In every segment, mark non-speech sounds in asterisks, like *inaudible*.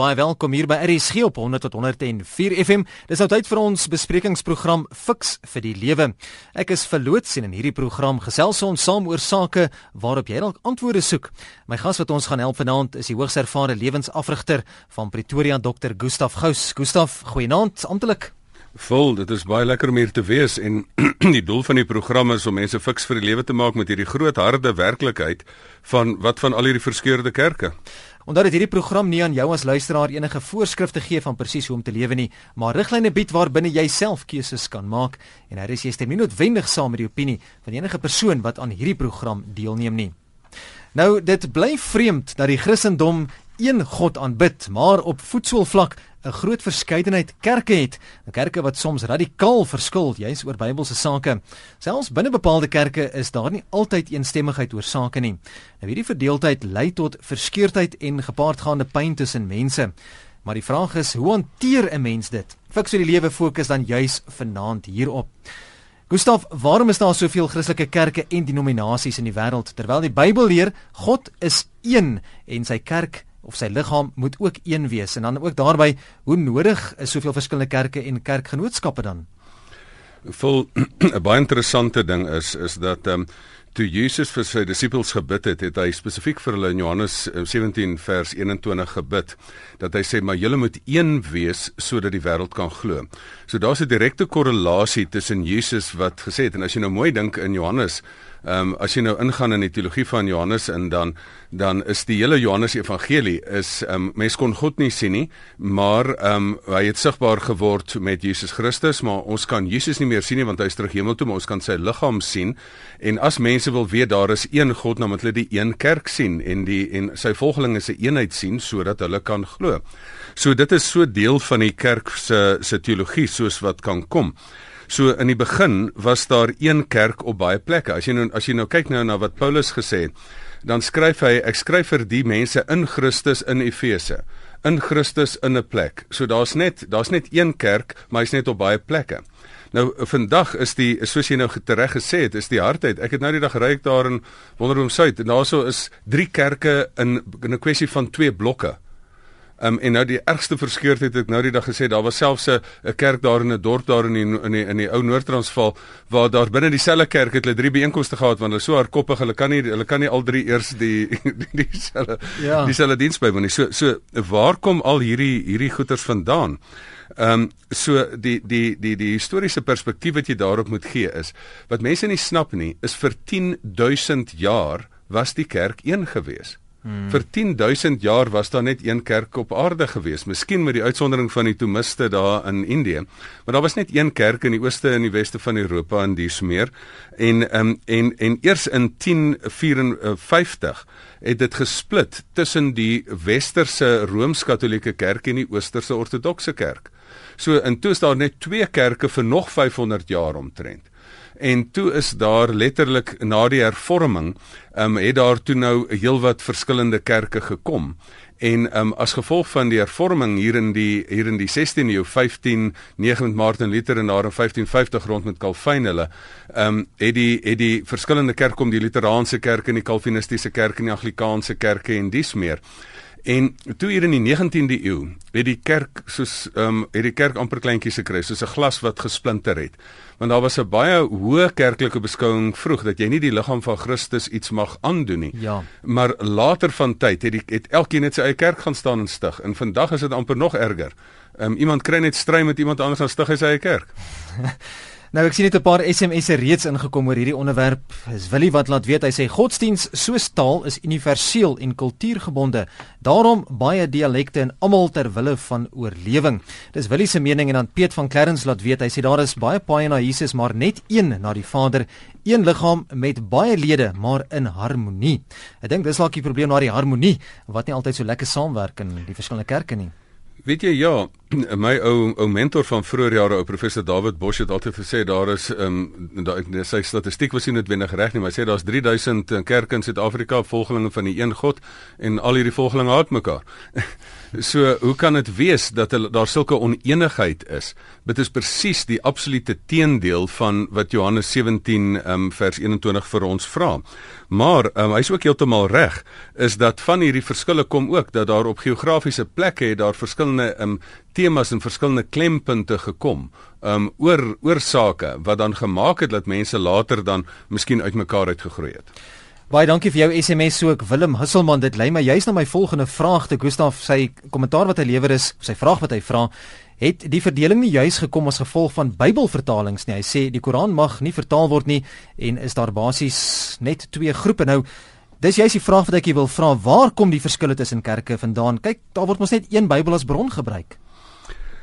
Baie welkom hier by RSG op 100 tot 104 FM. Dis nou tyd vir ons besprekingsprogram Fix vir die Lewe. Ek is verloots en in hierdie program gesels ons saam oor sake waarop jy dalk antwoorde soek. My gas wat ons gaan help vanaand is die hoogs ervare lewensafrigter van Pretoria, Dr. Gustaf Gous. Gustaf, goeienaand, amptelik. Vol, dit is baie lekker om hier te wees en *clears throat* die doel van die program is om mense fiks vir die lewe te maak met hierdie groot harde werklikheid van wat van al hierdie verskeurde kerke. Omdat dit hierdie program nie aan jou as luisteraar enige voorskrifte gee van presies hoe om te lewe nie, maar riglyne bied waarbinne jy self keuses kan maak en hier is jy stem nie noodwendig saam met die opinie van enige persoon wat aan hierdie program deelneem nie. Nou dit bly vreemd dat die Christendom een God aanbid, maar op voetsoolvlak 'n groot verskeidenheid kerke het. Kerke wat soms radikaal verskil juis oor Bybelse sake. Selfs binne bepaalde kerke is daar nie altyd eensstemmigheid oor sake nie. Nou hierdie verdeeldheid lei tot verskeurdheid en gepaardgaande pyn tussen mense. Maar die vraag is, hoe hanteer 'n mens dit? Fiks vir die lewe fokus dan juis vanaand hierop. Gustav, waarom is daar soveel Christelike kerke en denominasies in die wêreld terwyl die Bybel leer God is een en sy kerk of sy liggaam moet ook een wees en dan ook daarbey hoe nodig is soveel verskillende kerke en kerkgenootskappe dan? Vol *clears throat* 'n baie interessante ding is is dat ehm um, toe Jesus vir sy disippels gebid het, het hy spesifiek vir hulle in Johannes 17 eh, vers 21 gebid dat hy sê maar julle moet een wees sodat die wêreld kan glo. So daar's 'n direkte korrelasie tussen Jesus wat gesê het en as jy nou mooi dink in Johannes Ehm um, as jy nou ingaan in die teologie van Johannes en dan dan is die hele Johannes Evangelie is ehm um, mens kon God nie sien nie, maar ehm um, hy het sigbaar geword met Jesus Christus, maar ons kan Jesus nie meer sien nie want hy is terug hemel toe, maar ons kan sy liggaam sien. En as mense wil weet daar is een God, dan moet hulle die een kerk sien en die en sy volgelinge se eenheid sien sodat hulle kan glo. So dit is so deel van die kerk se se teologie soos wat kan kom. So in die begin was daar een kerk op baie plekke. As jy nou as jy nou kyk nou na wat Paulus gesê het, dan skryf hy ek skryf vir die mense in Christus in Efese. In Christus in 'n plek. So daar's net daar's net een kerk, maar hy's net op baie plekke. Nou vandag is die soos jy nou tereg gesê het, is die hardheid. Ek het nou die dag ry ek daar in Wonderboom Suid en daarso is drie kerke in in 'n kwessie van twee blokke. Um, en nou die ergste verskeurdheid het ek nou die dag gesê daar was selfs 'n kerk daar in 'n dorp daar in die in die in die ou Noord-Transvaal waar daar binne dieselfde kerk het hulle drie byeenkomste gehad want hulle so hardkoppig hulle kan nie hulle kan nie al drie eers die *laughs* dieselfde ja. dieselfde diens bywoon nie. So so waar kom al hierdie hierdie goeters vandaan? Ehm um, so die die die die historiese perspektief wat jy daarop moet gee is wat mense nie snap nie is vir 10000 jaar was die kerk een gewees. Hmm. Vir 10000 jaar was daar net een kerk op aarde gewees, miskien met die uitsondering van die Thomiste daar in Indië. Maar daar was net een kerk in die ooste en die weste van Europa en dis meer. En um, en en eers in 1054 het dit gesplit tussen die westerse rooms-katolieke kerk en die oosterse ortodokse kerk. So intoe is daar net twee kerke vir nog 500 jaar omtrent en toe is daar letterlik na die hervorming um, het daar toe nou heelwat verskillende kerke gekom. En um, as gevolg van die hervorming hier in die hier in die 16de eeu 15 9 met Martin Luther en daar in 1550 rond met Calvin hulle um, het die het die verskillende kerke kom die Luteraanse kerk en die Calvinistiese kerk en die Anglikaanse kerke en dis meer En toe hier in die 19de eeu het die kerk soos ehm um, het die kerk amper kleintjies gekry soos 'n glas wat gesplinter het. Want daar was 'n baie hoë kerklike beskouing vroeg dat jy nie die liggaam van Christus iets mag aandoen nie. Ja. Maar later van tyd het die het elkeen net sy eie kerk gaan staan en stig. En vandag is dit amper nog erger. Ehm um, iemand kry net stry met iemand anders en stig hy sy eie kerk. *laughs* Nou ek sien net 'n paar SMS'e reeds ingekom oor hierdie onderwerp. Is Willie wat laat weet hy sê godsdiens soos taal is universeel en kultuurgebonde. Daarom baie dialekte en almal ter wille van oorlewing. Dis Willie se mening en dan Piet van Clarence laat weet hy sê daar is baie paaie na Jesus maar net een na die Vader, een liggaam met baie lede maar in harmonie. Ek dink dis dalk die probleem na die harmonie wat nie altyd so lekker saamwerk in die verskillende kerke nie. Weet jy ja, *clears throat* my ou ou mentor van vroeë jare, ou professor David Bosch het altyd gesê daar is ehm um, daar sy statistiek was nie noodwendig reg nie, maar hy sê daar's 3000 kerke in Suid-Afrika, volgelinge van die een God en al hierdie volgelinge haat mekaar. *laughs* So hoe kan dit wees dat hulle daar sulke oneenigheid is? Dit is presies die absolute teendeel van wat Johannes 17 um, vers 21 vir ons vra. Maar um, hy's ook heeltemal reg is dat van hierdie verskille kom ook dat daar op geografiese plekke het daar verskillende um, temas en verskillende klempunte gekom um, oor oorsake wat dan gemaak het dat mense later dan miskien uitmekaar uitgegroei het. Baie dankie vir jou SMS ook Willem Husselman dit lei my juist na my volgende vraag te Gustaf sy kommentaar wat hy lewer is sy vraag wat hy vra het die verdeling nie juis gekom as gevolg van Bybelvertalings nie. Hy sê die Koran mag nie vertaal word nie en is daar basies net twee groepe. Nou dis juist die vraag wat ek wil vra. Waar kom die verskille tussen kerke vandaan? Kyk daar word mos net een Bybel as bron gebruik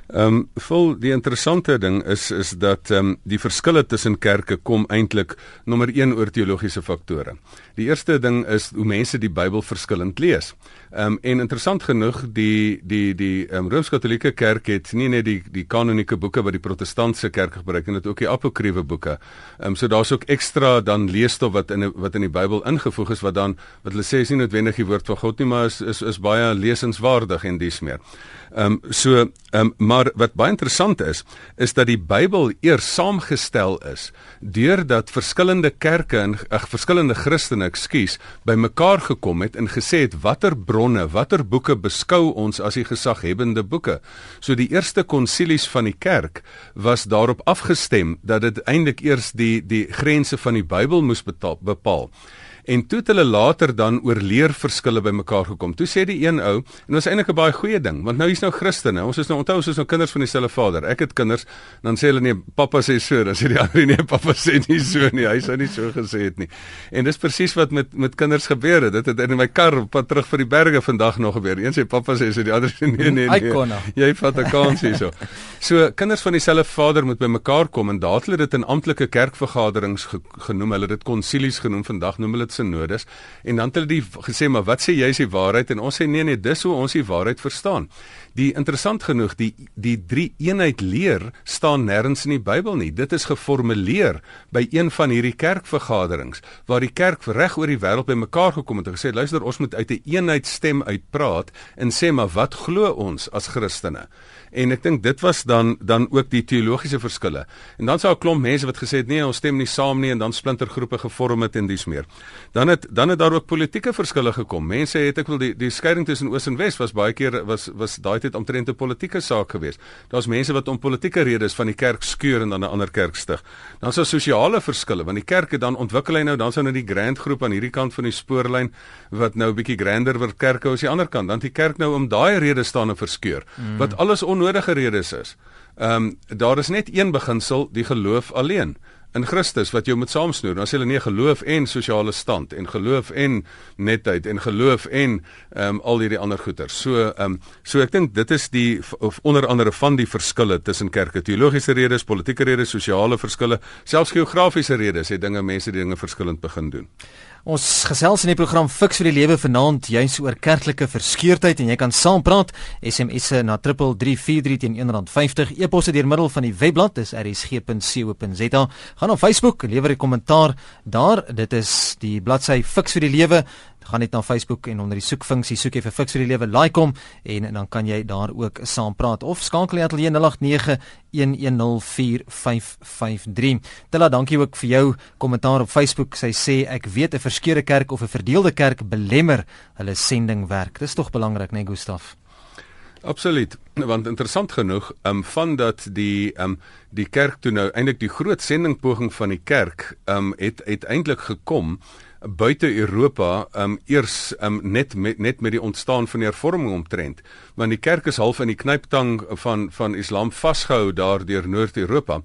Ehm um, vol die interessante ding is is dat ehm um, die verskille tussen kerke kom eintlik nommer 1 oor teologiese faktore. Die eerste ding is hoe mense die Bybel verskillend lees. Ehm um, en interessant genoeg die die die ehm um, Rooms-Katolieke Kerk het nie net die die kanonieke boeke wat die Protestantse Kerk gebruik en dit ook die apokriewe boeke. Ehm um, so daar's ook ekstra dan leesstof wat in wat in die Bybel ingevoeg is wat dan wat hulle sê is nie noodwendig die woord van God nie, maar is is is baie lesenswaardig en dis meer. Ehm um, so ehm um, maar wat baie interessant is, is dat die Bybel eers saamgestel is deurdat verskillende kerke en ag verskillende Christene, ekskuus, bymekaar gekom het en gesê het watter bronne, watter boeke beskou ons as die gesaghebbende boeke. So die eerste konsilies van die kerk was daarop afgestem dat dit eintlik eers die die grense van die Bybel moes betaal, bepaal en toe het hulle later dan oor leerverskille bymekaar gekom. Toe sê die een ou, en dit was eintlik 'n baie goeie ding, want nou hier's nou Christene. Ons is nou onthou ons is nou kinders van dieselfde Vader. Ek het kinders, dan sê hulle nee, pappa sê so, dan sê die ander nee, pappa sê nie so nie. Hy sou nie so gesê het nie. En dis presies wat met met kinders gebeur het. Dit het in my kar op pad terug vir die berge vandag nog gebeur. Een sê pappa sê so, die ander sê nee nee nee. Jy vat 'n kans hierso. So kinders van dieselfde Vader moet bymekaar kom en daad hulle dit in amptelike kerkvergaderings ge genoem. Hulle dit konsilies genoem. Vandag noem hulle dit synodes en dan het hulle die gesê maar wat sê jy is die waarheid en ons sê nee nee dis hoe ons die waarheid verstaan. Die interessant genoeg die die drie eenheid leer staan nêrens in die Bybel nie. Dit is geformuleer by een van hierdie kerkvergaderings waar die kerk reg oor die wêreld bymekaar gekom het en gesê luister ons moet uit 'n eenheid stem uitpraat en sê maar wat glo ons as Christene? En ek dink dit was dan dan ook die teologiese verskille. En dan sou 'n klomp mense wat gesê het nee, ons stem nie saam nie en dan splintergroepe gevorm het en dis meer. Dan het dan het daar ook politieke verskille gekom. Mense het ek wil die die skeiding tussen Oos en Wes was baie keer was was daai tyd omtrent 'n politieke saak geweest. Daar's mense wat om politieke redes van die kerk skeur en dan 'n ander kerk stig. Dan sou sosiale verskille want die kerk het dan ontwikkel hy nou dan sou nou die grand groep aan hierdie kant van die spoorlyn wat nou 'n bietjie grander word kerke as die ander kant. Dan die kerk nou om daai redes staan en verskeur. Mm. Wat alles onnodige redes is. Ehm um, daar is net een beginsel, die geloof alleen in Christus wat jou moet saamsnoer. Dan sê hulle nee geloof en sosiale stand en geloof en netheid en geloof en ehm um, al hierdie ander goeters. So ehm um, so ek dink dit is die of onder andere van die verskille tussen kerke. Teologiese redes, politieke redes, sosiale verskille, selfs geografiese redes het dinge mense dinge verskillend begin doen. Ons gesels in die program Fix vir die lewe vanaand juis oor kerklike verskeurdheid en jy kan saampraat SMS'e na 3343 teen R1.50 e-posse deur middel van die webblad dis rsg.co.za gaan op Facebook lewer 'n kommentaar. Daar dit is die bladsy Fix vir die lewe gaan net na Facebook en onder die soekfunksie soek jy vir Fix vir die lewe like hom en, en dan kan jy daar ook saam praat of skakel jy ateljee 0891104553. Tella, dankie ook vir jou kommentaar op Facebook. Sy sê ek weet 'n verskeurde kerk of 'n verdeelde kerk belemmer hulle sendingwerk. Dis tog belangrik, né, nee, Gustaf? Absoluut. Want interessant genoeg, ehm um, van dat die ehm um, die kerk toe nou eintlik die groot sendingpoging van die kerk ehm um, het uiteindelik gekom buite Europa um eers um net met net met die ontstaan van die hervorming omtrent. Want die kerk is half in die knyptang van van Islam vasgehou daar deur Noord-Europa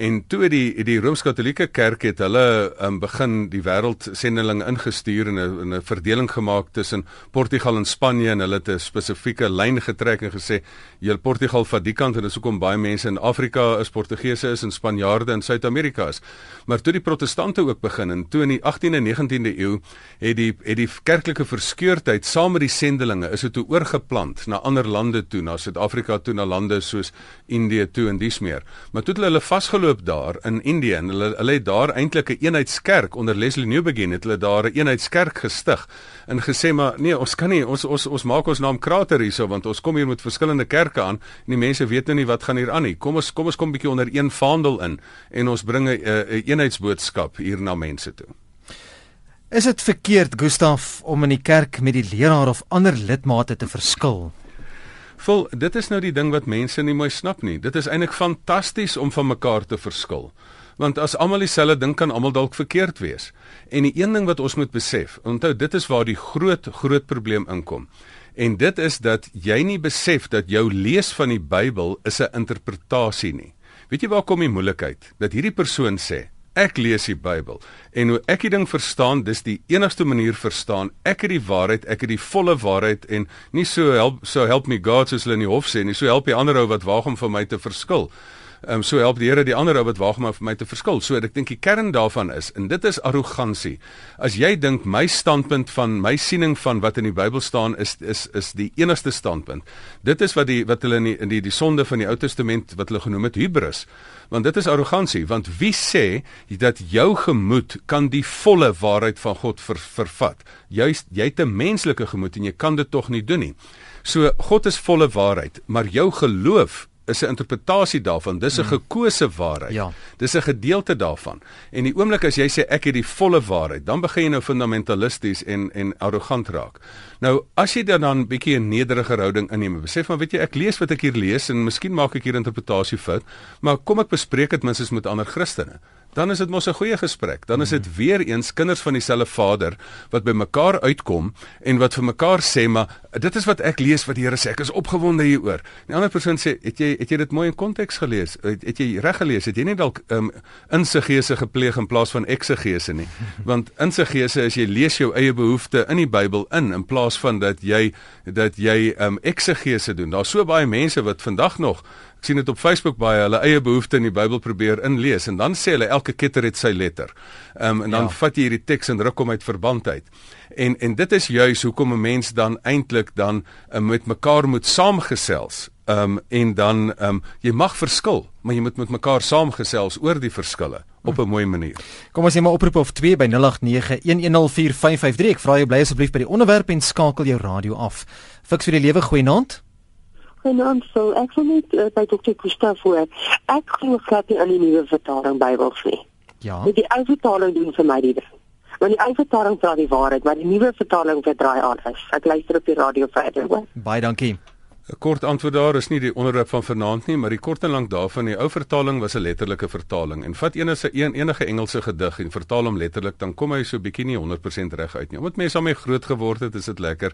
En toe die die Rooms-Katolieke Kerk het hulle um, begin die wêreldsendeling ingestuur en 'n 'n verdeling gemaak tussen Portugal en Spanje en hulle het 'n spesifieke lyn getrek en gesê jy Portugal vat die kant en dis hoekom baie mense in Afrika is Portugese is en Spanjaarde in Suid-Amerika is. Maar toe die protestante ook begin en toe in die 18de en 19de eeu het die het die kerklike verskeurdheid saam met die sendelinge is dit toe oorgeplant na ander lande toe, na Suid-Afrika toe, na lande soos Indië toe en dis meer. Maar toe het hulle vasgeloop daar in Indië en hulle hulle het daar eintlik 'n een eenheidskerk onder Leslie Newbegin het hulle daar 'n een eenheidskerk gestig en gesê maar nee, ons kan nie ons ons ons maak ons naam krater hierso want ons kom hier met verskillende kerke aan en die mense weet nou nie wat gaan hier aan nie. Kom ons kom ons kom bietjie onder een vaandel in en ons bring 'n een eenheidsboodskap hier na mense toe. Is dit verkeerd Gustaf om in die kerk met die leraar of ander lidmate te verskil? Vol, dit is nou die ding wat mense nie mooi snap nie. Dit is eintlik fantasties om van mekaar te verskil want as almal dieselfde ding kan almal dalk verkeerd wees. En die een ding wat ons moet besef, onthou dit is waar die groot groot probleem inkom. En dit is dat jy nie besef dat jou lees van die Bybel is 'n interpretasie nie. Weet jy waar kom die moeilikheid? Dat hierdie persoon sê, ek lees die Bybel en hoe ek die ding verstaan, dis die enigste manier verstaan. Ek het die waarheid, ek het die volle waarheid en nie so help so help me God soos hulle in die hof sê nie. So help die ander ou wat waag om vir my te verskil. Ehm um, so help die Here die ander ou wat waag maar vir my te verskil. So ek dink die kern daarvan is en dit is arrogansie. As jy dink my standpunt van my siening van wat in die Bybel staan is is is die enigste standpunt. Dit is wat die wat hulle in die in die, die sonde van die Ou Testament wat hulle genoem het hubris. Want dit is arrogansie, want wie sê dat jou gemoed kan die volle waarheid van God ver, vervat? Juist jy het 'n menslike gemoed en jy kan dit tog nie doen nie. So God is volle waarheid, maar jou geloof is 'n interpretasie daarvan. Dis 'n mm. gekose waarheid. Ja. Dis 'n gedeelte daarvan. En die oomblik as jy sê ek het die volle waarheid, dan begin jy nou fundamentalisties en en arrogant raak. Nou, as jy dan 'n bietjie 'n nederige houding inneem, besef maar weet jy, ek lees wat ek hier lees en miskien maak ek hier interpretasie fout, maar kom ek bespreek dit minstens met ander Christene dan is dit mos 'n goeie gesprek. Dan is dit hmm. weer eens kinders van dieselfde Vader wat by mekaar uitkom en wat vir mekaar sê, maar dit is wat ek lees wat die Here sê. Ek is opgewonde hieroor. Die ander persoon sê, "Het jy het jy dit mooi in konteks gelees? Het, het jy reg gelees? Het jy nie dalk um, insigese gepleeg in plaas van eksegese nie? *laughs* Want insigese is jy lees jou eie behoeftes in die Bybel in in plaas van dat jy dat jy um, eksegese doen. Daar's so baie mense wat vandag nog Ek sien dit op Facebook baie hulle eie behoeftes in die Bybel probeer inlees en dan sê hulle elke ketter het sy letter. Ehm um, en dan ja. vat jy hierdie teks en ruk hom uit verband uit. En en dit is juis hoekom 'n mens dan eintlik dan uh, met mekaar moet saamgesels. Ehm um, en dan ehm um, jy mag verskil, maar jy moet met mekaar saamgesels oor die verskille op 'n mooi manier. Kom ons sê maar oproep of 2 by 0891104553. Ek vra jou bly asseblief by die onderwerp en skakel jou radio af. Fiks vir die lewe goeie naand. Genoem so ek wil net uh, by dokter Gustaf hoor. Ek glo glad nie aan die nuwe vertaling Bybels nie. Ja. Die ou vertaling doen vir my die ding. Want die ou vertaling praat die waarheid, maar die nuwe vertaling verdraai alles. Ek luister op die radio verder hoor. Baie dankie. 'n Kort antwoord daar is nie die onderwerp van vanaand nie, maar die kort en lank daarvan die ou vertaling was 'n letterlike vertaling. En vat enige een enige Engelse gedig en vertaal hom letterlik, dan kom hy so bietjie nie 100% reg uit nie. Omdat mense daarmee groot geword het, is dit lekker.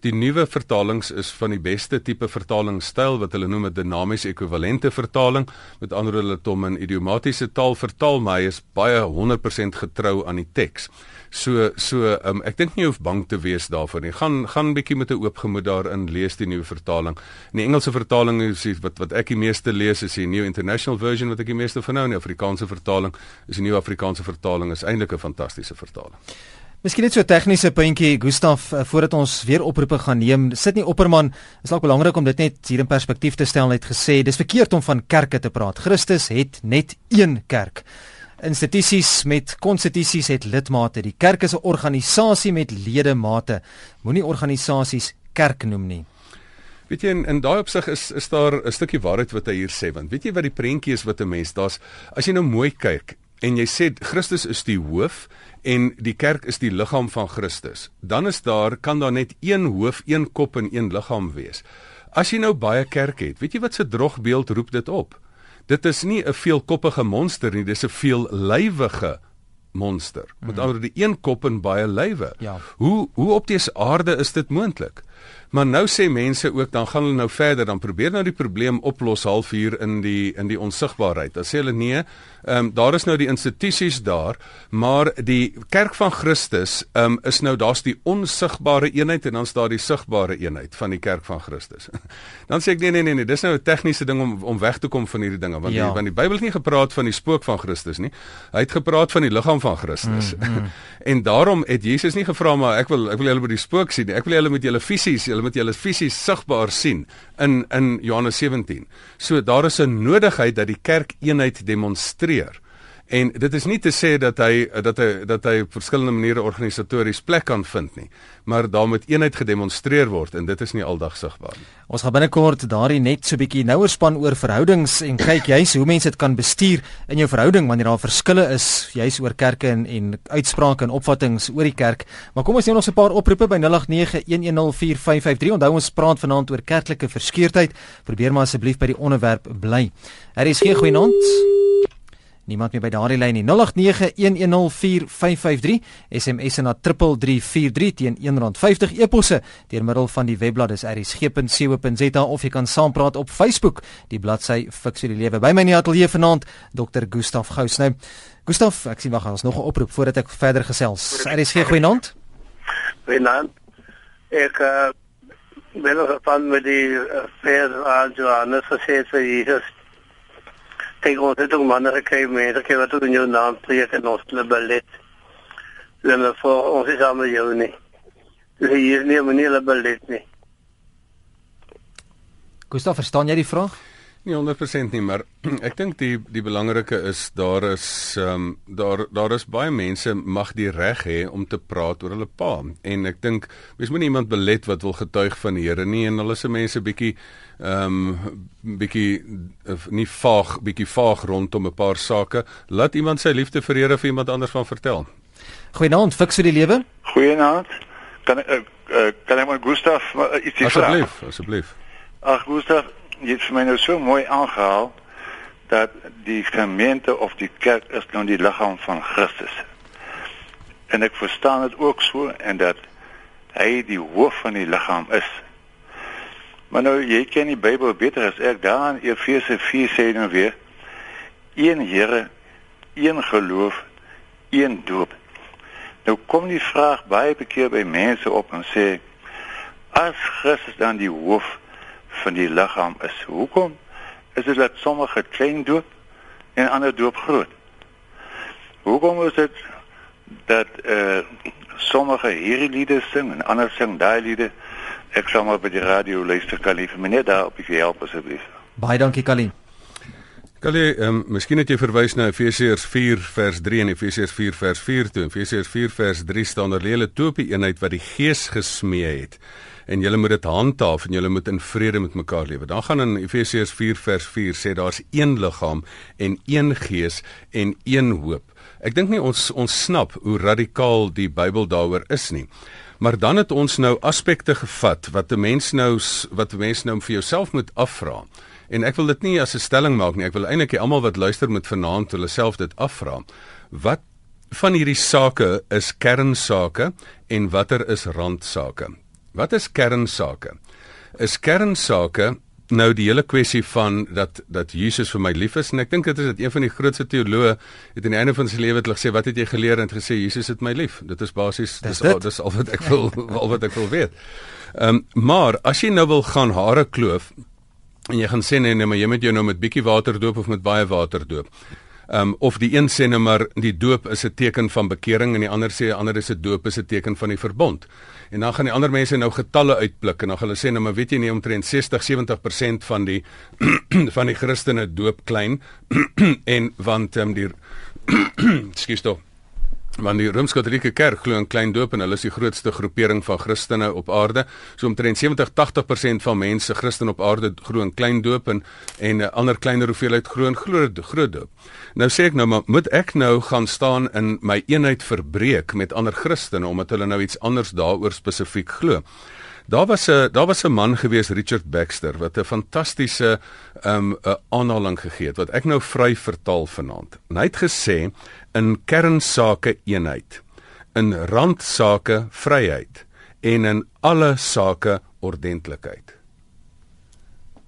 Die nuwe vertalings is van die beste tipe vertalingstyl wat hulle noem 'n dinamies ekwivalente vertaling. Met ander woorde, hulle het hom in idiomatiese taal vertaal, maar hy is baie 100% getrou aan die teks. So so um, ek dink nie jy hoef bang te wees daarvoor nie. Gaan gaan bietjie met 'n oop gemoed daarin lees die nuwe vertaling. In die Engelse vertaling is die, wat wat ek die meeste lees is die New International Version wat ek die meeste van nou in die Afrikaanse vertaling is die Nuwe Afrikaanse vertaling is eintlik 'n fantastiese vertaling. Miskien net so 'n tegniese puntjie Gustaf uh, voordat ons weer oproepe gaan neem. Sit nie Opperman, is dalk belangrik om dit net hier in perspektief te stel net gesê. Dis verkeerd om van kerke te praat. Christus het net een kerk institusies met konstitusies het lidmate. Die kerk is 'n organisasie met ledemate. Moenie organisasies kerk noem nie. Weet jy in, in daai opsig is is daar 'n stukkie waarheid wat hy hier sê want weet jy wat die prentjie is wat 'n mens daar's as jy nou mooi kyk en jy sê Christus is die hoof en die kerk is die liggaam van Christus dan is daar kan daar net een hoof, een kop en een liggaam wees. As jy nou baie kerke het, weet jy wat se drogbeeld roep dit op? dit is nie 'n veelkoppige monster nie, dis 'n veellywige monster. Met mm. ander woorde, een kop en baie lywe. Ja. Hoe hoe op dese aarde is dit moontlik? Maar nou sê mense ook dan gaan hulle nou verder dan probeer nou die probleem oplos halfuur in die in die onsigbaarheid. Dan sê hulle nee, ehm um, daar is nou die institusies daar, maar die kerk van Christus ehm um, is nou daar's die onsigbare eenheid en dan's daar die sigbare eenheid van die kerk van Christus. *laughs* dan sê ek nee nee nee nee, dis nou 'n tegniese ding om om weg te kom van hierdie dinge want ja. die, want die Bybel het nie gepraat van die spook van Christus nie. Hy het gepraat van die liggaam van Christus. Mm, mm. *laughs* en daarom het Jesus nie gevra maar ek wil ek wil julle by die spook sien nie. Ek wil julle met julle fisies, julle moet julle fisies sigbaar sien in in Johannes 17. So daar is 'n nodigheid dat die kerk eenheid demonstreer. En dit is nie te sê dat hy dat hy dat hy verskillende maniere organisatories plek kan vind nie, maar daar moet eenheid gedemonstreer word en dit is nie aldag sigbaar nie. Ons gaan binnekort daardie net so 'n bietjie nouer span oor verhoudings en kyk juis hoe mense dit kan bestuur in jou verhouding wanneer daar verskille is juis oor kerke en en uitsprake en opvattinge oor die kerk. Maar kom ons neem nog 'n paar oproepe by 0891104553. Onthou ons praat vanaand oor kerklike verskeurdheid. Probeer maar asseblief by die onderwerp bly. Daar is geen goeie naam. Niemand meer by daardie lyn nie. 0891104553 SMS na 3343 teen R1.50 eposse deur middel van die webblad is erisg.co.za of jy kan saampraat op Facebook, die bladsy Fiksie die Lewe. By my in die ateljee vanaand Dr. Gustaf Gous. Nou, Gustaf, ek sien wag, ons nog 'n oproep voordat ek verder gesels. Erisg goeienaand. Goeienaand. Ek uh, wil van met die uh, vers aan Johannes gesê vir Jesus kyk ons het ook manne gekry mense gekry wat in jou naam preek en ons hulle belet. Hulle voor ons is almal jou nie. Dus hier is nie 'n manier hulle belet nie. Gustav, verstaan jy die vraag? Nie 100% nie, maar *clears throat* ek dink die die belangrike is daar is ehm um, daar daar is baie mense mag die reg hê om te praat oor hulle pa en ek dink mens moet nie iemand belet wat wil getuig van die Here nie en hulle se mense bietjie ehm um, bietjie nie vaag bietjie vaag rondom 'n paar sake. Laat iemand sy liefde vir Here vir iemand anders van vertel. Goeienaand, fiks vir die lewe. Goeienaand. Kan ek uh, kan ek maar Gustaf uh, ietsie vra? Asseblief, asseblief. Ag Gustaf, jy het vir my nou so mooi aangehaal dat die gemeente of die kerk is nou die liggaam van Christus. En ek verstaan dit ook so en dat hy die hoof van die liggaam is. Maar nou jy ken die Bybel beter as ek. Daar in Efese 4 sê nou weer: een Here, een geloof, een doop. Nou kom die vraag baie keer by mense op en sê: as Christus dan die hoof van die liggaam is, hoekom is dit dat sommige klein doop en ander doop groot? Hoekom is dit dat eh uh, sommige hierdie liede sing en ander sing daai liede? Ek sal maar by die radio luister Kali vir meneer daar op die help asseblief. Baie dankie Kali. Kali, ehm um, miskien het jy verwys na Efesiërs 4 vers 3 en Efesiërs 4 vers 4 toe. Efesiërs 4 vers 3 staan daar hele toopie eenheid wat die Gees gesmee het en julle moet dit handhaaf en julle moet in vrede met mekaar lewe. Dan gaan in Efesiërs 4 vers 4 sê daar's een liggaam en een gees en een hoop. Ek dink nie ons ons snap hoe radikaal die Bybel daaroor is nie. Maar dan het ons nou aspekte gevat wat 'n mens nou wat 'n mens nou vir jouself moet afvra. En ek wil dit nie as 'n stelling maak nie. Ek wil eintlik hê almal wat luister moet vanaand hulle self dit afvra. Wat van hierdie sake is kernsake en watter is randsake? Wat is kernsake? Is kernsake nou die hele kwessie van dat dat Jesus vir my lief is en ek dink dit is dit een van die grootste teoloë het aan die einde van sy lewe het gesê wat het jy geleer en het gesê Jesus het my lief dit is basies dis al dis al wat ek wil *laughs* al wat ek wil weet. Ehm um, maar as jy nou wil gaan hare kloof en jy gaan sê nee nee maar jy moet jou nou met bietjie water doop of met baie water doop. Ehm um, of die een sê nou maar die doop is 'n teken van bekering en die ander sê ander is 'n doop is 'n teken van die verbond. En dan gaan die ander mense nou getalle uitblik en dan gaan hulle sê nou maar weet jy nie omtrent 60 70% van die *clears throat* van die Christene doop klein *clears throat* en want ehm um, die *clears throat* skus toe Want die Rooms-Katolieke Kerk glo in klein doop en hulle is die grootste groepering van Christene op aarde. So omtrent 70-80% van mense Christen op aarde glo in klein doop en en 'n ander kleiner hoeveelheid glo in groot doop. Nou sê ek nou maar moet ek nou gaan staan in my eenheid verbreek met ander Christene omdat hulle nou iets anders daaroor spesifiek glo. Daar was 'n daar was 'n man gewees Richard Baxter wat 'n fantastiese um 'n aanhaling gegee het wat ek nou vry vertaal vanaand. En hy het gesê in kernsake eenheid, in randsake vryheid en in alle sake ordentlikheid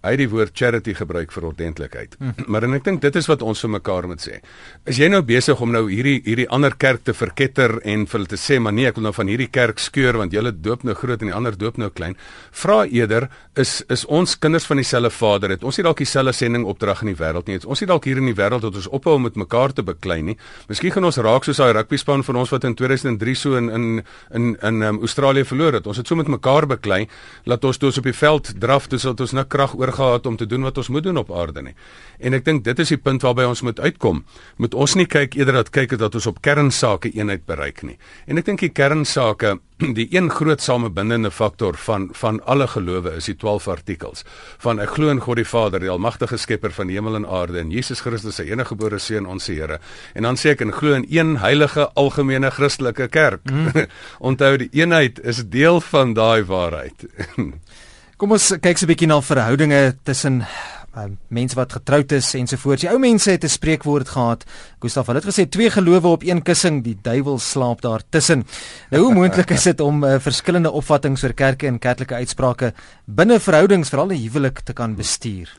hy het die woord charity gebruik vir ordentlikheid. Hmm. *clears throat* Maar en ek dink dit is wat ons vir mekaar moet sê. Is jy nou besig om nou hierdie hierdie ander kerk te verketter en vir hulle te sê maar nee, ek wil nou van hierdie kerk skeur want julle doop nou groot en die ander doop nou klein. Vra eerder is is ons kinders van dieselfde Vader het. Ons het dalk dieselfde sending opdrag in die wêreld nie. Ons het dalk hier in die wêreld dat ons ophou om met mekaar te beklei nie. Miskien gaan ons raak soos daai rugby span van ons wat in 2003 so in in in in um, Australië verloor het. Ons het so met mekaar beklei dat ons toe ons op die veld draf, dis dat ons nou krag oor gehad om te doen wat ons moet doen op aarde nie. En ek dink dit is die punt waarby ons moet uitkom. Moet ons nie kyk eerder dat kyk dat ons op kernsake eenheid bereik nie. En ek dink die kernsake *clears throat* die een groot samebindende faktor van van alle gelowe is die 12 artikels van ek glo in God die Vader die almagtige skepper van hemel en aarde en Jesus Christus sy enige gebore seun ons Here en dan sê ek en glo in een heilige algemene Christelike kerk mm. *laughs* onthou die eenheid is deel van daai waarheid *laughs* Kom ons kyk so 'n bietjie na verhoudinge tussen uh, mense wat getroud is ensovoorts. Die ou mense het 'n spreekwoord gehad. Hulle het gesê twee gelowe op een kussing, die duiwel slaap daar tussen. Nou hoe moontlik is dit om uh, verskillende opvattinge oor kerke en kerklike uitsprake binne verhoudings, veral 'n huwelik te kan bestuur?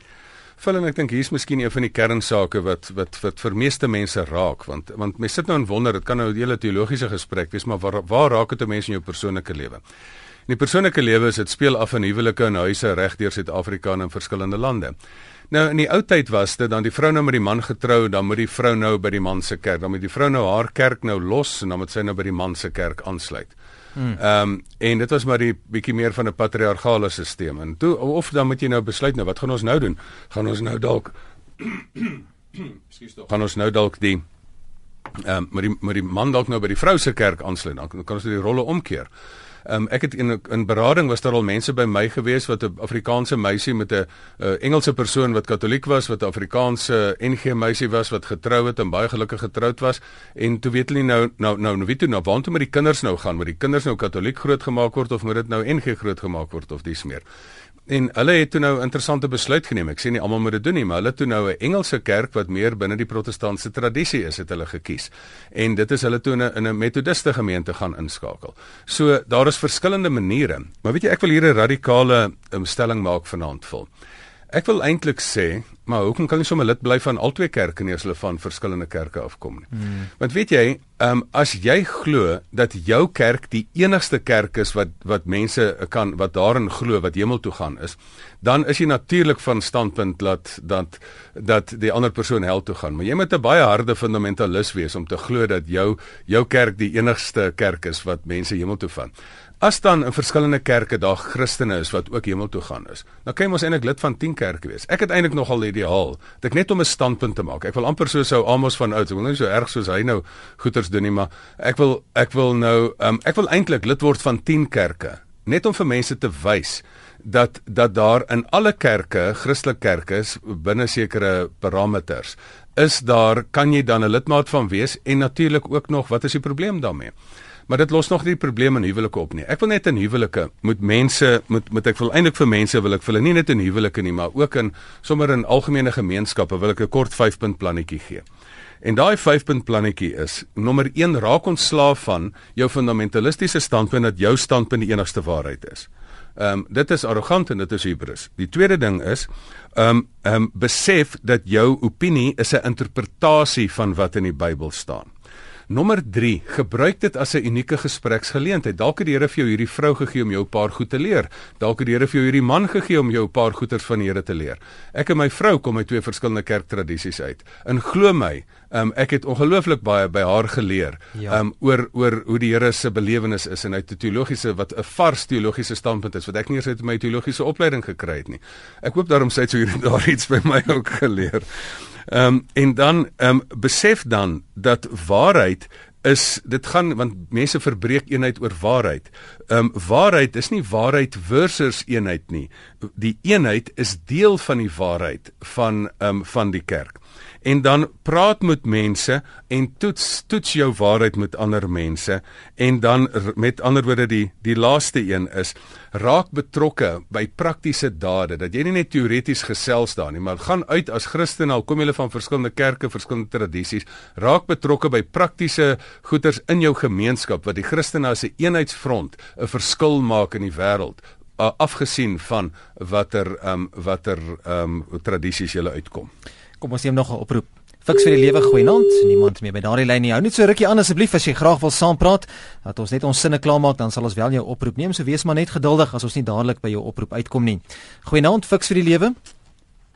Phil en ek dink hier's miskien een van die kernsake wat wat wat vir meeste mense raak want want mense sit nou en wonder dit kan nou 'n hele teologiese gesprek wees maar waar waar raak dit 'n mens in jou persoonlike lewe? In die persoonlike lewe is dit speel af in huwelike en huise reg deur Suid-Afrika en in verskillende lande. Nou in die ou tyd was dit dan die vrou nou met die man getrou, dan moet die vrou nou by die man se kerk, dan moet die vrou nou haar kerk nou los en dan moet sy nou by die man se kerk aansluit. Hmm. Ehm um, en dit was maar die bietjie meer van 'n patriargale stelsel. En toe of dan moet jy nou besluit nou wat gaan ons nou doen? Gaan ons nou dalk *clears throat* Ekskuus tog. Gaan ons nou dalk die ehm um, met die met die man dalk nou by die vrou se kerk aansluit. Dan kan ons die rolle omkeer. Um, ek het in 'n berading was daar al mense by my gewees wat 'n Afrikaanse meisie met 'n uh, Engelse persoon wat Katoliek was, wat 'n Afrikaanse NG meisie was wat getrou het en baie gelukkig getroud was en toe weet hulle nou nou nou wie toe nou waantoe met die kinders nou gaan, moet die kinders nou Katoliek grootgemaak word of moet dit nou NG grootgemaak word of dis meer. En hulle het toe nou 'n interessante besluit geneem. Ek sê nie almal moet dit doen nie, maar hulle toe nou 'n Engelse kerk wat meer binne die protestantse tradisie is, het hulle gekies. En dit is hulle toe in 'n in 'n metodiste gemeente gaan inskakel. So daar is verskillende maniere. Maar weet jy, ek wil hier 'n radikale um, stelling maak vanaand vol. Ek wil eintlik sê, maar hoekom kan jy sommer lid bly van albei kerke nie as hulle van verskillende kerke afkom nie? Hmm. Want weet jy, ehm um, as jy glo dat jou kerk die enigste kerk is wat wat mense kan wat daarin glo wat hemel toe gaan is, dan is jy natuurlik van standpunt dat dat dat die ander persoon hel toe gaan. Maar jy moet 'n baie harde fundamentalis wees om te glo dat jou jou kerk die enigste kerk is wat mense hemel toe van. As dan in verskillende kerke daar Christene is wat ook hemel toe gaan is. Dan kan jy mos eintlik lid van 10 kerke wees. Ek het eintlik nogal ideaal. Dit ek net om 'n standpunt te maak. Ek wil amper so sou Amos van oud. Ek wil nie so erg soos hy nou goeters doen nie, maar ek wil ek wil nou um, ek wil eintlik lid word van 10 kerke. Net om vir mense te wys dat dat daar in alle kerke, Christelike kerke is binne sekere parameters is daar kan jy dan 'n lidmaat van wees en natuurlik ook nog wat is die probleem daarmee? Maar dit los nog nie die probleem in huwelike op nie. Ek wil net in huwelike moet mense moet moet ek wil eintlik vir mense wil ek vir hulle nie net in huwelike nie, maar ook in sommer in algemene gemeenskappe wil ek 'n kort 5-punt plannetjie gee. En daai 5-punt plannetjie is: nommer 1, raak ontslaaf van jou fundamentalistiese standpunt dat jou standpunt die enigste waarheid is. Ehm um, dit is arrogant en dit is hubris. Die tweede ding is ehm um, ehm um, besef dat jou opinie is 'n interpretasie van wat in die Bybel staan. Nommer 3, gebruik dit as 'n unieke gespreksgeleentheid. Dalk het die Here vir jou hierdie vrou gegee om jou 'n paar goed te leer. Dalk het die Here vir jou hierdie man gegee om jou 'n paar goeters van die Here te leer. Ek en my vrou kom uit twee verskillende kerktradisies uit. En glo my, um, ek het ongelooflik baie by haar geleer ja. um, oor oor hoe die Here se belewenis is en uit 'n teologiese wat 'n vars teologiese standpunt is wat ek nie eens uit my teologiese opleiding gekry het nie. Ek hoop daarom sy het so hierdie daar iets by my ook geleer. Ehm um, en dan ehm um, besef dan dat waarheid is dit gaan want mense verbreek eenheid oor waarheid. Ehm um, waarheid is nie waarheid versus eenheid nie. Die eenheid is deel van die waarheid van ehm um, van die kerk. En dan praat met mense en toets toets jou waarheid met ander mense en dan met ander woorde die die laaste een is raak betrokke by praktiese dade dat jy nie net teoreties gesels daar nie maar gaan uit as Christen al kom jy van verskillende kerke verskillende tradisies raak betrokke by praktiese goeders in jou gemeenskap wat die Christene as 'n eenheidsfront 'n verskil maak in die wêreld afgesien van watter ehm um, watter ehm um, tradisies jy uitkom. Kom ons neem nog 'n oproep. Fiks vir die lewe goeienaand. Niemand meer by daardie lyn nie. Hou net so rukkie aan asseblief as jy graag wil saampraat. Dat ons net ons sinne klaarmaak, dan sal ons wel jou oproep neem. So wees maar net geduldig as ons nie dadelik by jou oproep uitkom nie. Goeienaand, Fiks vir die lewe.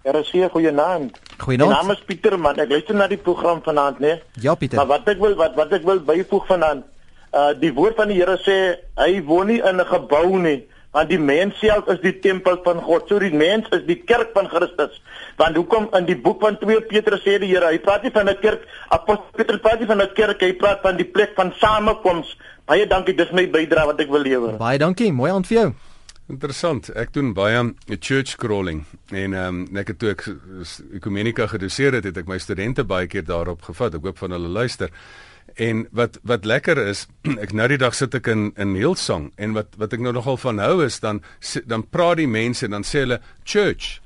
Sê goeienaand. Goeienaand. My naam is Pieter man. Ek luister na die program vanaand, né? Ja, Pieter. Maar wat ek wil wat wat ek wil byvoeg vanaand, uh die woord van die Here sê hy woon nie in 'n gebou nie want die mens self is die tempel van God. So die mens is die kerk van Christus. Want hoekom in die boek van 2 Petrus sê die Here, hy praat nie van 'n kerk, apostel Petrus praat nie van 'n kerk, hy praat van die plek van samekoms. Baie dankie, dis my bydrae wat ek wil lewer. Baie dankie, mooi aan vir jou. Interessant. Ek doen baie 'n church crawling en ehm um, net toe ek ekumenika gedoseer het, het ek my studente baie keer daarop gevat. Ek hoop van hulle luister. En wat wat lekker is, *clears throat* ek nou die dag sit ek in in Hillsong en wat wat ek nou nogal van hou is dan dan praat die mense dan sê hulle church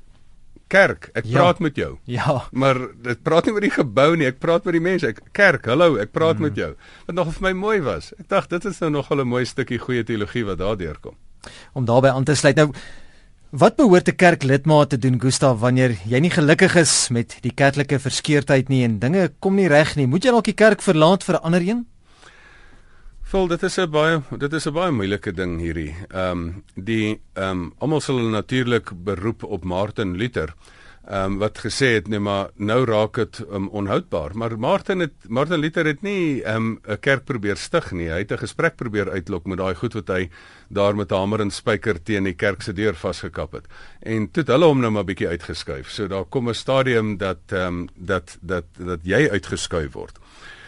kerk ek ja. praat met jou. Ja. Maar dit praat nie oor die gebou nie, ek praat met die mense. Ek kerk, hallo, ek praat mm. met jou. Wat nog vir my mooi was. Ek dink dit is nou nogal 'n mooi stukkie goeie teologie wat daardeur kom. Om daarbey aan te sluit nou Wat behoort 'n kerklidmaat te doen, Gustav, wanneer jy nie gelukkig is met die kerklike verskeurdheid nie en dinge kom nie reg nie? Moet jy dalk die kerk verlaat vir 'n ander een? Vol, dit is 'n baie dit is 'n baie moeilike ding hierdie. Ehm um, die ehm um, almal sal natuurlik beroep op Martin Luther ehm um, wat gesê het nee maar nou raak dit um, onhoudbaar. Maar Martin het Martin Luther het nie ehm, 'n um, kerk probeer stig nie. Hy het 'n gesprek probeer uitlok met daai goed wat hy daar met 'n hamer en spyker teen die kerk se deur vasgekap het. En toe het hulle hom nou maar bietjie uitgeskuif. So daar kom 'n stadium dat ehm um, dat dat dat jy uitgeskuif word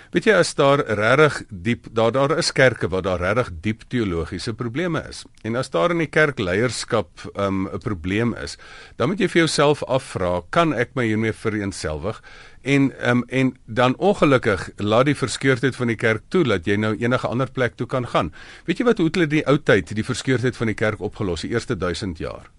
Weet jy as daar regtig diep daar daar is kerke waar daar regtig diep teologiese probleme is. En as daar in die kerkleierskap um, 'n um, probleem is, dan moet jy vir jouself afvra, kan ek my hiermee vereenselwig? En um, en dan ongelukkig laat die verskeurdheid van die kerk toe dat jy nou enige ander plek toe kan gaan. Weet jy wat hoe hulle die ou tyd die verskeurdheid van die kerk opgelos die eerste 1000 jaar?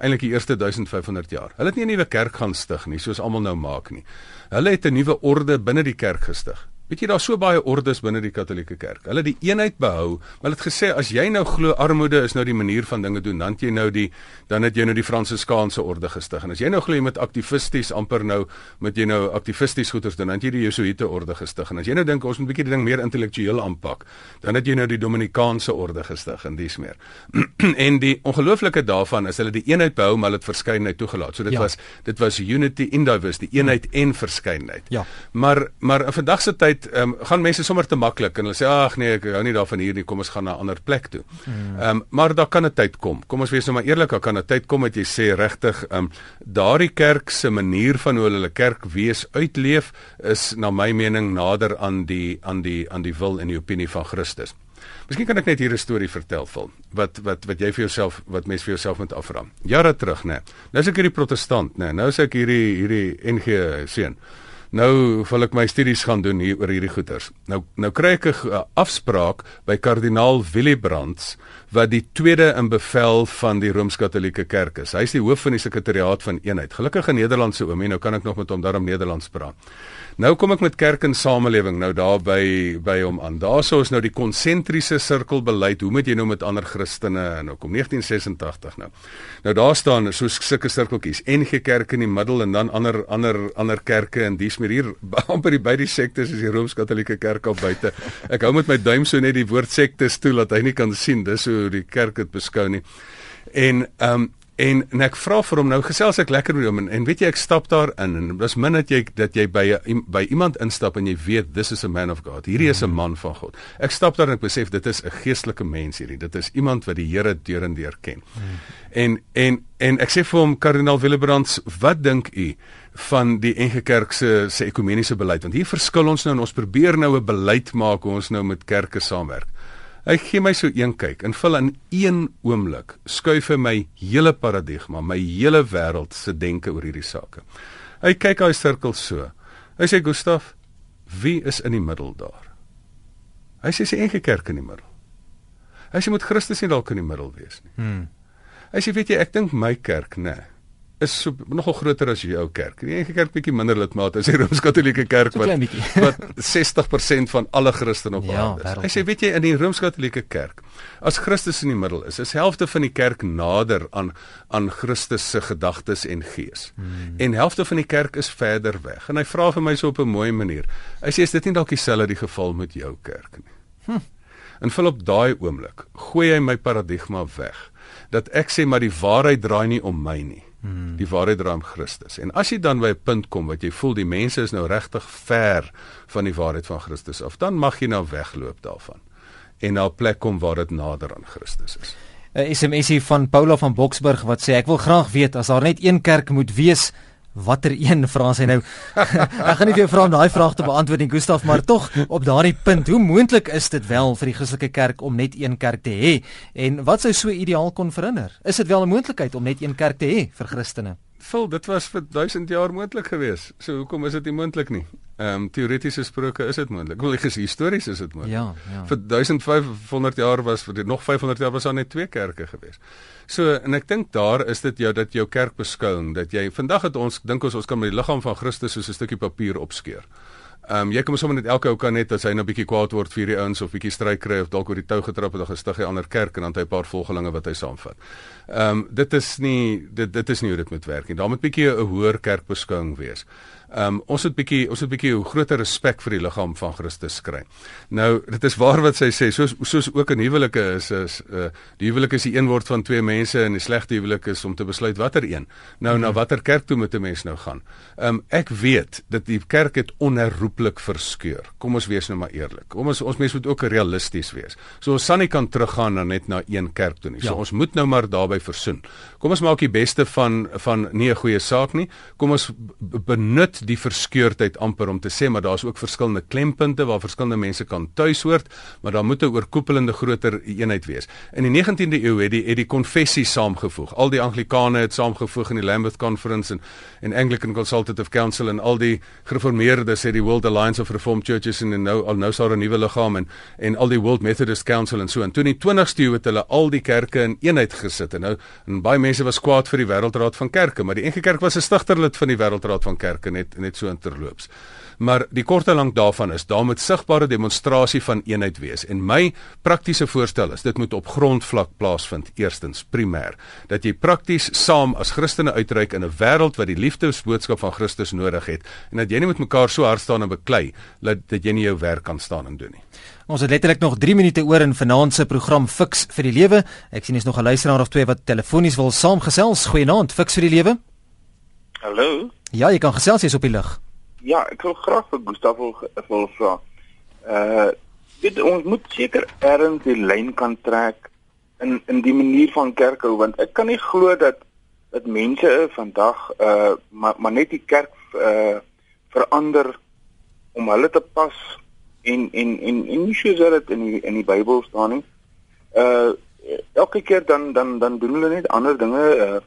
eintlik die eerste 1500 jaar. Hulle het nie 'n nuwe kerk gaan stig nie, soos almal nou maak nie. Hulle het 'n nuwe orde binne die kerk gestig. Weet jy daar's so baie ordes binne die Katolieke Kerk. Hulle het die eenheid behou, maar hulle het gesê as jy nou glo armoede is nou die manier van dinge doen, dan het jy nou die dan het jy nou die Fransiskaanse orde gestig. En as jy nou glo jy moet aktivisties amper nou met jy nou aktivisties goeders doen, dan het jy die Jesuïte orde gestig. En as jy nou dink ons moet 'n bietjie die ding meer intellektueel aanpak, dan het jy nou die Dominikaanse orde gestig en dis meer. *clears throat* en die ongelooflike daarvan is hulle die eenheid behou, maar hulle het verskeidenheid toegelaat. So dit ja. was dit was unity in diversity, eenheid en verskeidenheid. Ja. Maar maar in vandag se tyd tyd um, gaan mense sommer te maklik en hulle sê ag nee ek hou nie daarvan hier nie kom ons gaan na 'n ander plek toe. Hmm. Ehm um, maar daar kan 'n tyd kom. Kom ons wees nou maar eerlik, daar kan 'n tyd kom wat jy sê regtig ehm um, daardie kerk se manier van hoe hulle kerk wees uitleef is na my mening nader aan die aan die aan die wil en die opinie van Christus. Miskien kan ek net hier 'n storie vertel vol wat wat wat jy vir jouself wat mens vir jouself moet afvra. Jare terug nê. Nou is ek hierdie protestant nê. Nou is ek hierdie hierdie NG seun nou wil ek my studies gaan doen hier oor hierdie goeters. Nou nou kry ek 'n afspraak by kardinaal Willibrands wat die tweede in bevel van die Rooms-Katolieke Kerk is. Hy is die hoof van die sekretariaat van eenheid. Gelukkig 'n Nederlandse oomie, nou kan ek nog met hom daarom Nederlands praat. Nou kom ek met kerk en samelewing nou daar by by hom aan. Daarso is nou die konsentriese sirkelbeleid. Hoe moet jy nou met ander Christene en nou kom 1986 nou. Nou daar staan so sulke sirkeltjies. NG Kerk in die middel en dan ander ander ander kerke en dis meer hier *laughs* amper by die sektes is die Rooms-Katolieke Kerk al buite. Ek hou met my duim so net die woord sektes toe dat hy nie kan sien dis hoe die kerk dit beskou nie. En ehm um, En en ek vra vir hom nou gesels ek lekker met hom en, en weet jy ek stap daar in en dis min dat jy dat jy by by iemand instap en jy weet this is a man of God. Hierdie is 'n man van God. Ek stap daar en ek besef dit is 'n geestelike mens hierdie. Dit is iemand wat die Here deur en deur ken. Hmm. En en en ek sê vir hom kardinaal Willebrands, wat dink u van die NG Kerk se se ekumeniese beleid? Want hier verskil ons nou en ons probeer nou 'n beleid maak hoe ons nou met kerke saamwerk. Hy gee my so een kyk en vul in een oomblik skuif hy my hele paradigma, my hele wêreld se denke oor hierdie sake. Hy kyk daai sirkel so Hy sê Gustaf, wie is in die middel daar? Hy sê sy enige kerk in die middel. Hy sê moet Christus nie dalk in die middel wees nie. Hmm. Hy sê weet jy, ek dink my kerk, nê, nee, is so nogal groter as jou kerk. Die enige kerk bietjie minder lidmate as die Rooms-Katolieke kerk wat wat 60% van alle Christene op ja, aarde is. Hy sê weet jy in die Rooms-Katolieke kerk, as Christus in die middel is, is helfte van die kerk nader aan aan Christus se gedagtes en gees. Hmm. En helfte van die kerk is verder weg. En hy vra vir my so op 'n mooi manier. Hy sê is dit nie dalk dieselfde die geval met jou kerk nie? Hm. En vol op daai oomblik gooi hy my paradigma weg dat ek sê maar die waarheid draai nie om my nie. Hmm. Die waarheid draai om Christus. En as jy dan by 'n punt kom wat jy voel die mense is nou regtig ver van die waarheid van Christus af, dan mag jy nou wegloop daarvan en na 'n plek kom waar dit nader aan Christus is. 'n SMSie van Paula van Boksburg wat sê ek wil graag weet as daar net een kerk moet wees watter een vra sy nou. *laughs* Ek gaan nie vir jou vra om daai vraag te beantwoord nie Gustaf maar tog op daardie punt hoe moontlik is dit wel vir die Christelike kerk om net een kerk te hê? En wat sou so ideaal kon verhinder is dit wel 'n moontlikheid om net een kerk te hê vir Christene Vul, dit was vir 1000 jaar moontlik geweest. So hoekom is dit nie moontlik nie? Ehm um, teoreties gesproke is dit moontlik. Wel, histories is dit moontlik. Ja, ja. Vir 1500 jaar was vir nog 500 jaar was daar net twee kerke geweest. So en ek dink daar is dit jou dat jou kerk beskouing dat jy vandag het ons dink ons ons kan met die liggaam van Christus soos 'n stukkie papier opskeur. Ehm um, jy kan sommer net elke ou kan net as hy nou bietjie kwaad word vir die ouens of bietjie stryk kry of dalk oor die tou getrap het of gestig hy ander kerk en dan hy 'n paar volgelinge wat hy saamvat. Ehm um, dit is nie dit dit is nie hoe dit moet werk nie. Daar moet bietjie 'n hoër kerkbeskouing wees. Ehm um, ons het bietjie ons het bietjie groter respek vir die liggaam van Christus kry. Nou, dit is waar wat sy sê, soos soos ook in huwelike is is uh die huwelik is die een word van twee mense en die slegte huwelik is om te besluit watter een. Nou hmm. na watter kerk toe moet 'n mens nou gaan? Ehm um, ek weet dat die kerk het onherroepelik verskeur. Kom ons wees nou maar eerlik. Kom ons ons mense moet ook realisties wees. So ons sal nie kan teruggaan na net na een kerk toe nie. So ja. ons moet nou maar daarby versoen. Kom ons maak die beste van van nie 'n goeie saak nie. Kom ons benut die verskeurdheid amper om te sê maar daar's ook verskillende klempunte waar verskillende mense kan tuishoort, maar daar moet 'n oorkoepelende groter eenheid wees. In die 19de eeu het die het die konfessie saamgevoeg. Al die anglikane het saamgevoeg in die Lambeth Conference en en Anglican Consultative Council en al die gereformeerdes het die World Alliance of Reformed Churches en nou al nou sou 'n nuwe liggaam en en al die World Methodist Council en so en toe in die 20ste eeu het hulle al die kerke in eenheid gesit en nou en baie mense was kwaad vir die Wêreldraad van Kerke, maar die NG Kerk was 'n stigterlid van die Wêreldraad van Kerke net net so interloops. Maar die kort en lank daarvan is daar moet sigbare demonstrasie van eenheid wees en my praktiese voorstel is dit moet op grondvlak plaasvind eerstens primêr dat jy prakties saam as Christene uitreik in 'n wêreld wat die liefdesboodskap van Christus nodig het en dat jy nie met mekaar so hard staan en beklei dat dat jy nie jou werk kan staan en doen nie. Ons het letterlik nog 3 minute oor in vanaand se program Fix vir die Lewe. Ek sien is nog 'n luisteraar of twee wat telefonies wil saamgesels. Goeienaand, Fix vir die Lewe. Hallo. Ja, jy kan gesels jy's op die lug. Ja, ek wil graag vir Gustavo wil vra. Uh dit ons moet seker erns die lyn kan trek in in die manier van kerk hou want ek kan nie glo dat dat mense vandag uh maar maar net die kerk uh verander om hulle te pas en en en en nie soos dit in die in die Bybel staan nie. Uh elke keer dan dan dan doen hulle net ander dinge uh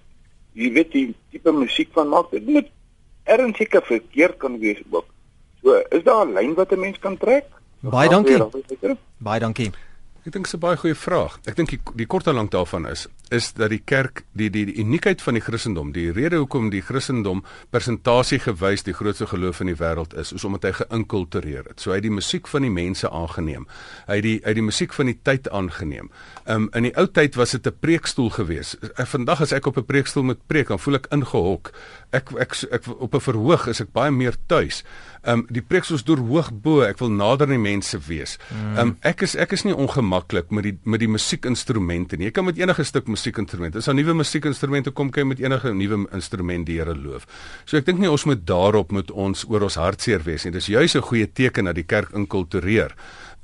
jy weet die tipe musiek van maak dit moet ernstige verkeerd kan wees ook. So, is daar 'n lyn wat 'n mens kan trek? Baie dankie. Baie dankie. Ek dink dit is 'n baie goeie vraag. Ek dink die, die kort en lank daarvan is is dat die kerk die die die uniekheid van die Christendom, die rede hoekom die Christendom persentasie gewys die grootste geloof in die wêreld is, is omdat hy geïnkultureer het. So hy het die musiek van die mense aangeneem. Hy het die het die musiek van die tyd aangeneem. Um in die ou tyd was dit 'n preekstoel geweest. Vandag as ek op 'n preekstoel moet preek, dan voel ek ingehok. Ek ek, ek, ek op 'n verhoog is ek baie meer tuis. Um die preekstoel is deur hoog bo, ek wil nader aan die mense wees. Um ek is ek is nie ongemaklik met die met die musiekinstrumente nie. Jy kan met enige stuk musiekinstrument. As 'n nuwe musiekinstrumente kom, kan jy met enige nuwe instrument die Here loof. So ek dink nie ons moet daarop moet ons oor ons hartseer wees nie. Dis juis 'n goeie teken dat die kerk inkultureer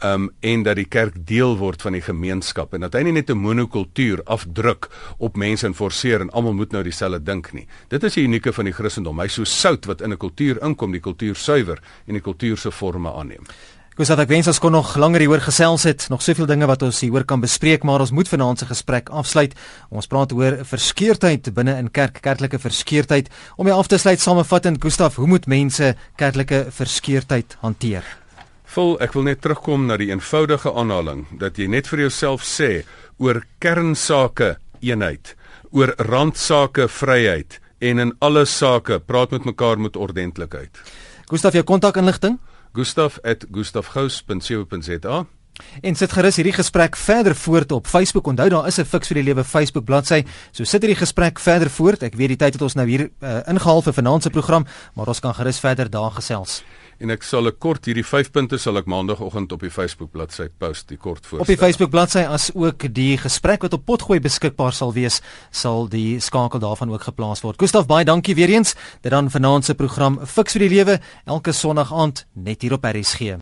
um en dat die kerk deel word van die gemeenskap en dat hy nie net 'n monokultuur afdruk op mense en forceer en almal moet nou dieselfde dink nie. Dit is die unieke van die Christendom. Hy so sout wat in 'n kultuur inkom, die kultuur suiwer en die kultuur se forme aanneem. Gustav, ek wens ons kon nog langer hieroor gesels het. Nog soveel dinge wat ons hieroor kan bespreek, maar ons moet vanaand se gesprek afsluit. Ons praat oor verskeurdheid binne in kerk, kerklike verskeurdheid. Om jy af te sluit samevattend, Gustav, hoe moet mense kerklike verskeurdheid hanteer? Vol, ek wil net terugkom na die eenvoudige aanhaling dat jy net vir jouself sê oor kernsake eenheid, oor randsake vryheid en in alle sake praat met mekaar met ordentlikheid. Gustav, jou kontakinligting? gustaf@gustafgous.co.za. En sit gerus hierdie gesprek verder voort op Facebook. Onthou daar is 'n Fix vir die Lewe Facebook bladsy. So sit hierdie gesprek verder voort. Ek weet die tyd het ons nou hier uh, ingehaal vir vanaand se program, maar ons kan gerus verder daar gesels en ek sal 'n kort hierdie 5 punte sal ek maandagooggend op die Facebook bladsy post die kort voor. Op die Facebook bladsy as ook die gesprek wat op potgooi beskikbaar sal wees, sal die skakel daarvan ook geplaas word. Gustaf baie dankie weer eens. Dit dan vanaand se program Fix vir die lewe elke Sondag aand net hier op RSG.